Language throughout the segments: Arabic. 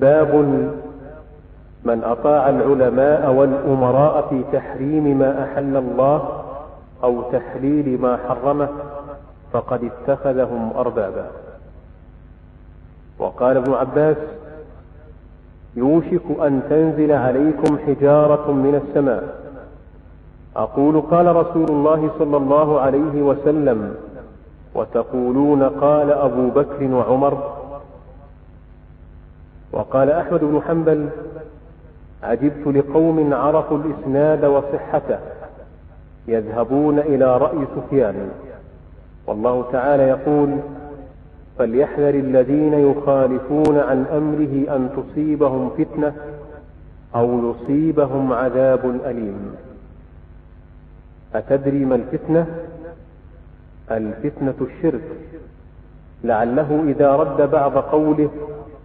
باب من أطاع العلماء والأمراء في تحريم ما أحل الله أو تحليل ما حرمه فقد اتخذهم أربابا. وقال ابن عباس يوشك أن تنزل عليكم حجارة من السماء. أقول قال رسول الله صلى الله عليه وسلم وتقولون قال أبو بكر وعمر وقال أحمد بن حنبل عجبت لقوم عرفوا الإسناد وصحته يذهبون إلى رأي سفيان. والله تعالى يقول فليحذر الذين يخالفون عن أمره أن تصيبهم فتنة أو يصيبهم عذاب أليم. أتدري ما الفتنة؟ الفتنة الشرك. لعله إذا رد بعض قوله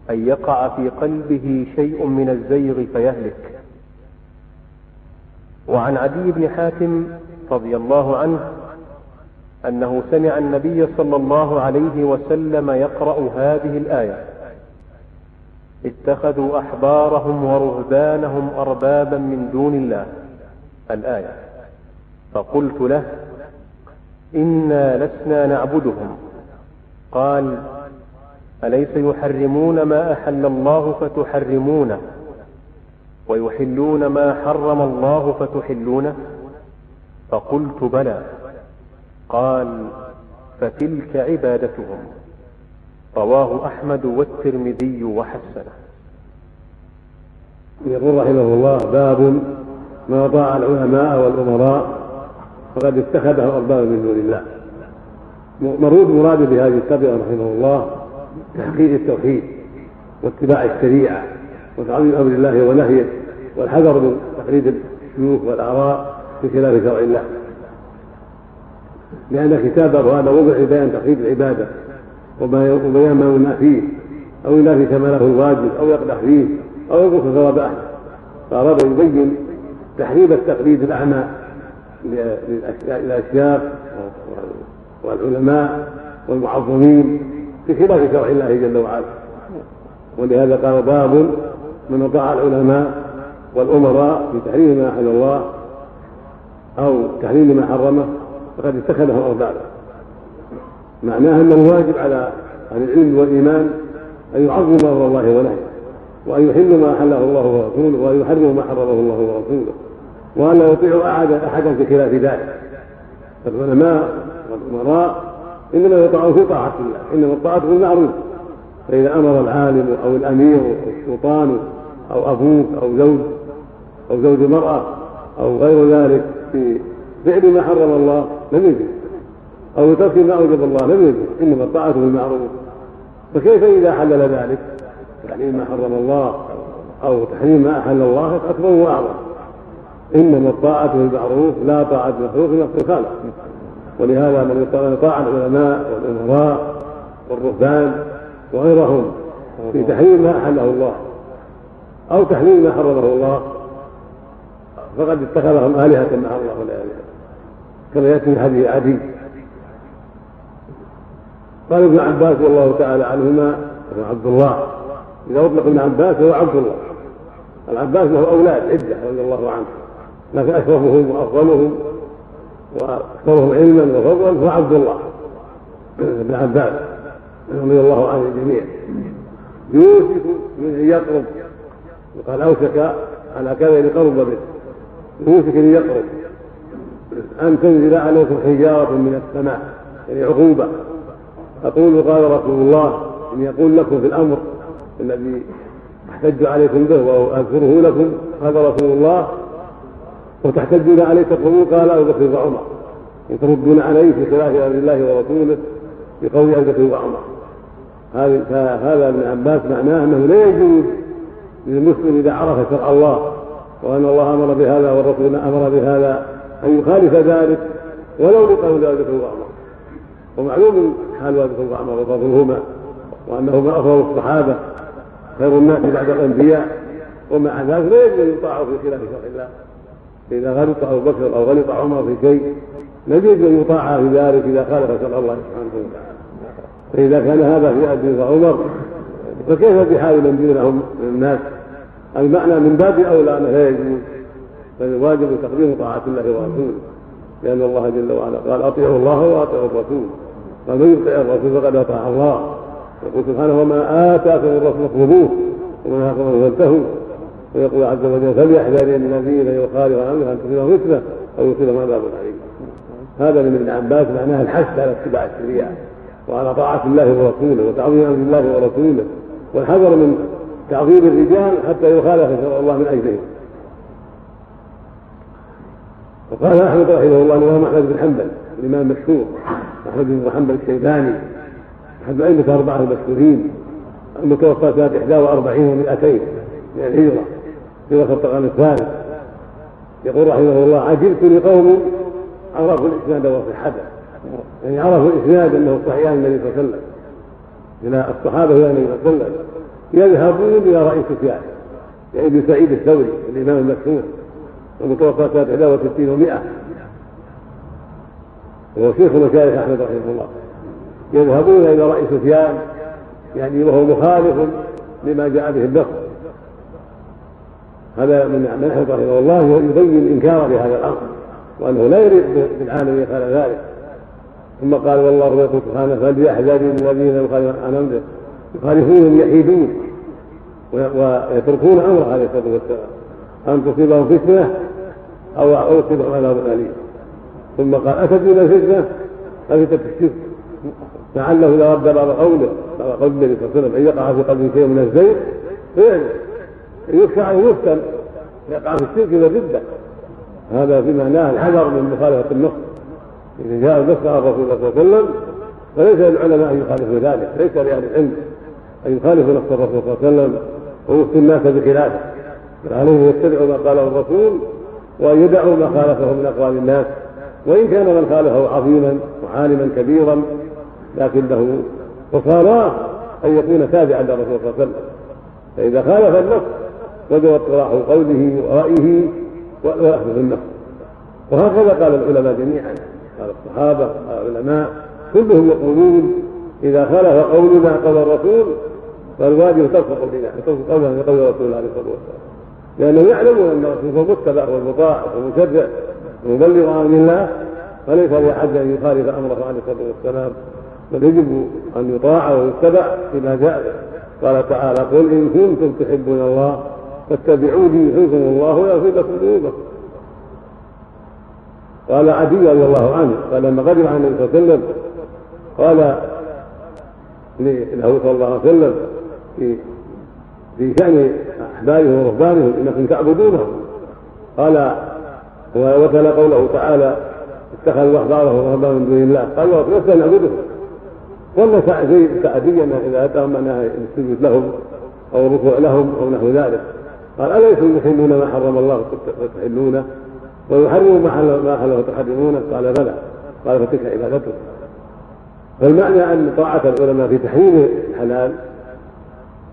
أن يقع في قلبه شيء من الزيغ فيهلك. وعن عدي بن حاتم رضي الله عنه أنه سمع النبي صلى الله عليه وسلم يقرأ هذه الآية. اتخذوا أحبارهم ورهبانهم أربابا من دون الله. الآية. فقلت له إنا لسنا نعبدهم. قال أليس يحرمون ما أحل الله فتحرمونه؟ ويحلون ما حرم الله فتحلونه؟ فقلت بلى. قال فتلك عبادتهم. رواه أحمد والترمذي وحسنه. يقول رحمه الله باب ما طاع العلماء والأمراء فقد اتخذه أربابا من دون الله. مرود مراد بهذه التربية رحمه الله تحقيق التوحيد واتباع الشريعة وتعظيم أمر الله ونهيه والحذر من تقليد الشيوخ والآراء بخلاف شرع الله. لأن كتابه هذا وضع لبيان تقليد العبادة وبيان ما فيه أو ينافي كماله الواجب أو يقدح فيه أو ينقص ثواب أحد فأراد يبين تحريم التقليد الأعمى للأشياخ والعلماء والمعظمين بخلاف شرع الله جل وعلا. ولهذا قال باب من اطاع العلماء والأمراء في تحريم ما أحل الله أو تحريم ما حرمه فقد اتخذه أربابا. معناه انه واجب على أهل العلم والإيمان أن يعظموا أمر الله ونهيه وأن يحلوا ما أحله الله ورسوله وأن يحرموا ما حرمه الله ورسوله وأن لا يطيعوا احدا أحدا في خلاف ذلك. فالعلماء والأمراء إنما يطاعون في طاعه الله إنما الطاعة بالمعروف. فإذا أمر العالم أو الأمير أو السلطان أو أبوك أو زوج أو زوج المرأة أو غير ذلك في فعل ما حرم الله لم يجب أو ترك ما أوجب الله لم يجب إنما الطاعة بالمعروف. فكيف إذا حلل ذلك؟ تحريم ما حرم الله أو تحريم ما أحل الله أكبر وأعظم. إنما الطاعة بالمعروف لا طاعة المخلوق في الخالق. ولهذا من يطاع العلماء والأمراء والرهبان وغيرهم في تحريم ما أحله الله أو تحريم ما حرمه الله فقد اتخذهم آلهة مع الله والعياذ كما يأتي في حديث عدي. قال ابن عباس رضي الله تعالى عنهما ابن عبد الله. إذا أطلق ابن عباس فهو عبد الله. العباس له أولاد عدة رضي الله عنه لكن أشرفهم وأفضلهم وأكثرهم علما وفضلا هو عبد الله بن عباس رضي الله عن الجميع يوشك من ان يقرب وقال أوشك على كذا لقرب به. يوشك ان يقرب أن تنزل عليكم حجارة من السماء يعني عقوبة. أقول قال رسول الله إن يقول لكم في الأمر الذي احتج عليكم به واذكره لكم قال رسول الله وتحتجون عليه تقولون قال أبو بكر وعمر. وتردون عليه في خلاف أمر الله ورسوله بقول أبو بكر وعمر. هذا ابن عباس معناه أنه لا يجوز للمسلم إذا عرف شرع الله وأن الله أمر بهذا والرسول أمر بهذا أن يخالف ذلك ولو لقول ابي بكر وعمر. ومعلوم حال ابي بكر وعمر وفضلهما وأنهما أفضل الصحابة خير الناس بعد الأنبياء ومع ذلك لا يجوز ان يطاعوا في خلاف شرع الله. فإذا غلط أبو بكر أو غلط عمر في شيء لم يجب أن يطاع في ذلك إذا خالف شرع الله سبحانه وتعالى. فإذا كان هذا في أبي عمر فكيف بحال من دونهم من الناس؟ المعنى من باب أولى أنه لا يجوز بل الواجب تقديم طاعة الله ورسوله لأن الله جل وعلا قال أطيعوا الله وأطيعوا الرسول فمن يطع الرسول فقد أطاع الله. يقول سبحانه وما آتاكم الرسول فخذوه وما نهاكم فانتهوا. ويقول عز وجل فليحذر الذين يخالف امره ان تصيبهم فتنة أو يصيبهم عذاب عليم هذا من ابن عباس معناه الحث على اتباع الشريعة وعلى طاعة الله ورسوله وتعظيم أمر الله ورسوله والحذر من تعظيم الرجال حتى يخالف شرع الله من أجلهم. وقال أحمد رحمه الله الامام احمد بن حنبل الإمام المشهور احمد بن حنبل الشيباني أحد أئمة اربعه المشهورين المتوفى سنه 41 و200 من الهجرة. في القرن الثالث. يقول رحمه الله عجبت لقوم عرفوا الإسناد وصحته يعني عرفوا الإسناد أنه صحيح النبي صلى الله عليه وسلم. إلى الصحابة إلى النبي صلى الله عليه وسلم. يذهبون إلى رأي سفيان. يعني ابن سعيد الثوري الإمام المشهور المتوفى سنه 61 و100 وهو شيخ مشايخ أحمد رحمه الله. يذهبون إلى رأي سفيان. يعني وهو مخالف لما جاء به النص هذا من منحه رحمه الله يبين إنكاره لهذا الأمر وأنه لا يريد بالعالم يفعل ذلك. ثم قال والله يقول سبحانه فليحذر الذين يخالفون عن أمره يخالفون يحيدون ويتركون امره عليه الصلاه والسلام أن تصيبهم فتنة أو أو يصيبهم عذاب أليم. ثم قال أتدرون الفتنة؟ فتنه الشرك. لعله إذا رد بعض قوله بعض قول النبي صلى الله عليه وسلم إن يقع في قلبه شيء من الزيت فيعلم. يخشى ان يفتن يقع في الشرك والرده هذا في معناه الحذر من مخالفة النص. إذا جاء النص عن الرسول صلى الله عليه وسلم فليس للعلماء أن يخالفوا ذلك ليس لأهل العلم أن يخالفوا نص الرسول صلى الله عليه وسلم ويفتي الناس بخلافه بل عليهم يتبعوا ما قاله الرسول وأن يدعوا ما خالفه من أقوال الناس. وإن كان من خالفه عظيما وعالما كبيرا لكنه خساراه أن يكون تابعا للرسول صلى الله عليه وسلم. فإذا خالف النص وجب اطراح قوله ورايه والاخذ بالنص وهكذا قال العلماء جميعا قال الصحابة قال العلماء كلهم يقولون إذا خالف قولنا قول الرسول فالواجب ترك قولنا ترك قولنا لقول الرسول عليه الصلاة والسلام. لأنهم يعلمون أن الرسول هو المتبع والمطاع والمشرع ومبلغ عن الله فليس لاحد أن يخالف أمره عليه الصلاة والسلام. بل يجب أن يطاع ويتبع فيما جاء. قال تعالى قل إن كنتم تحبون الله فاتبعوني يحبكم الله ويغفر لكم ذنوبكم. قال عدي رضي الله عنه قال لما قدم على النبي صلى الله عليه وسلم قال له صلى الله عليه وسلم في في شأن أحبارهم ورهبانهم إنكم تعبدونهم قال وتلا قوله تعالى اتخذوا أحبارهم ورهبانهم من دون الله. قال لست نعبدهم. ولا سعديا إذا أتاهم أنها السجود لهم أو الركوع لهم أو نحو ذلك. قال أليسوا يحلون ما حرم الله وتحلونه ويحرموا ما حل ما حل وتحرمونه قال بلى. قال فتلك عبادته فالمعنى أن طاعة العلماء في تحريم الحلال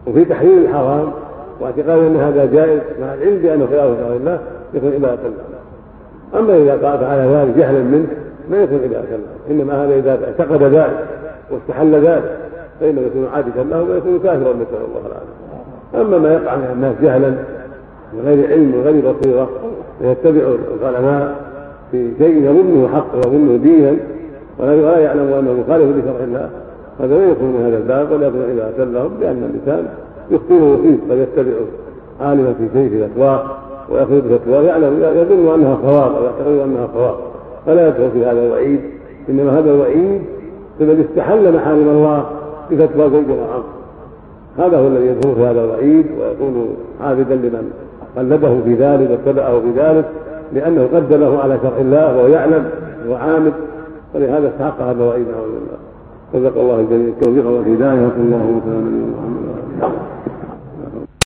وفي تحريم الحرام واعتقاد أن هذا جائز مع العلم بأنه خلاف شرع الله يكون عبادة الله. أما إذا قال على ذلك جهلا منه ما يكون عبادة الله. إنما هذا إذا اعتقد ذلك واستحل ذلك فإنه يكون عابدا له ويكون كافرا نسأل الله العافية أما ما يقع من الناس جهلا بغير علم وغير بصيرة فيتبع العلماء في شيء يظنه حق ويظنه دينا ولا يعلم أنه مخالف لشرع الله. هذا لا يكون من هذا الباب ولا يكون إذا سلهم لأن الإنسان يخطئه فيه قد يتبع عالما في شيء في الأسواق ويأخذ فتوى يعلم يظن أنها صواب أو يعتقد أنها صواب. فلا يدخل في هذا الوعيد إنما هذا الوعيد لمن استحل محارم الله بفتوى زوج وعم هذا هو الذي يدخل في هذا الوعيد ويكون عابدا لمن قلده في ذلك واتبعه في ذلك لأنه قدمه على شرع الله وهو يعلم وهو عامد ولهذا استحق هذا الوعيد نعوذ بالله. رزق الله الجميع التوفيق والهداية وصلى الله وسلم على محمد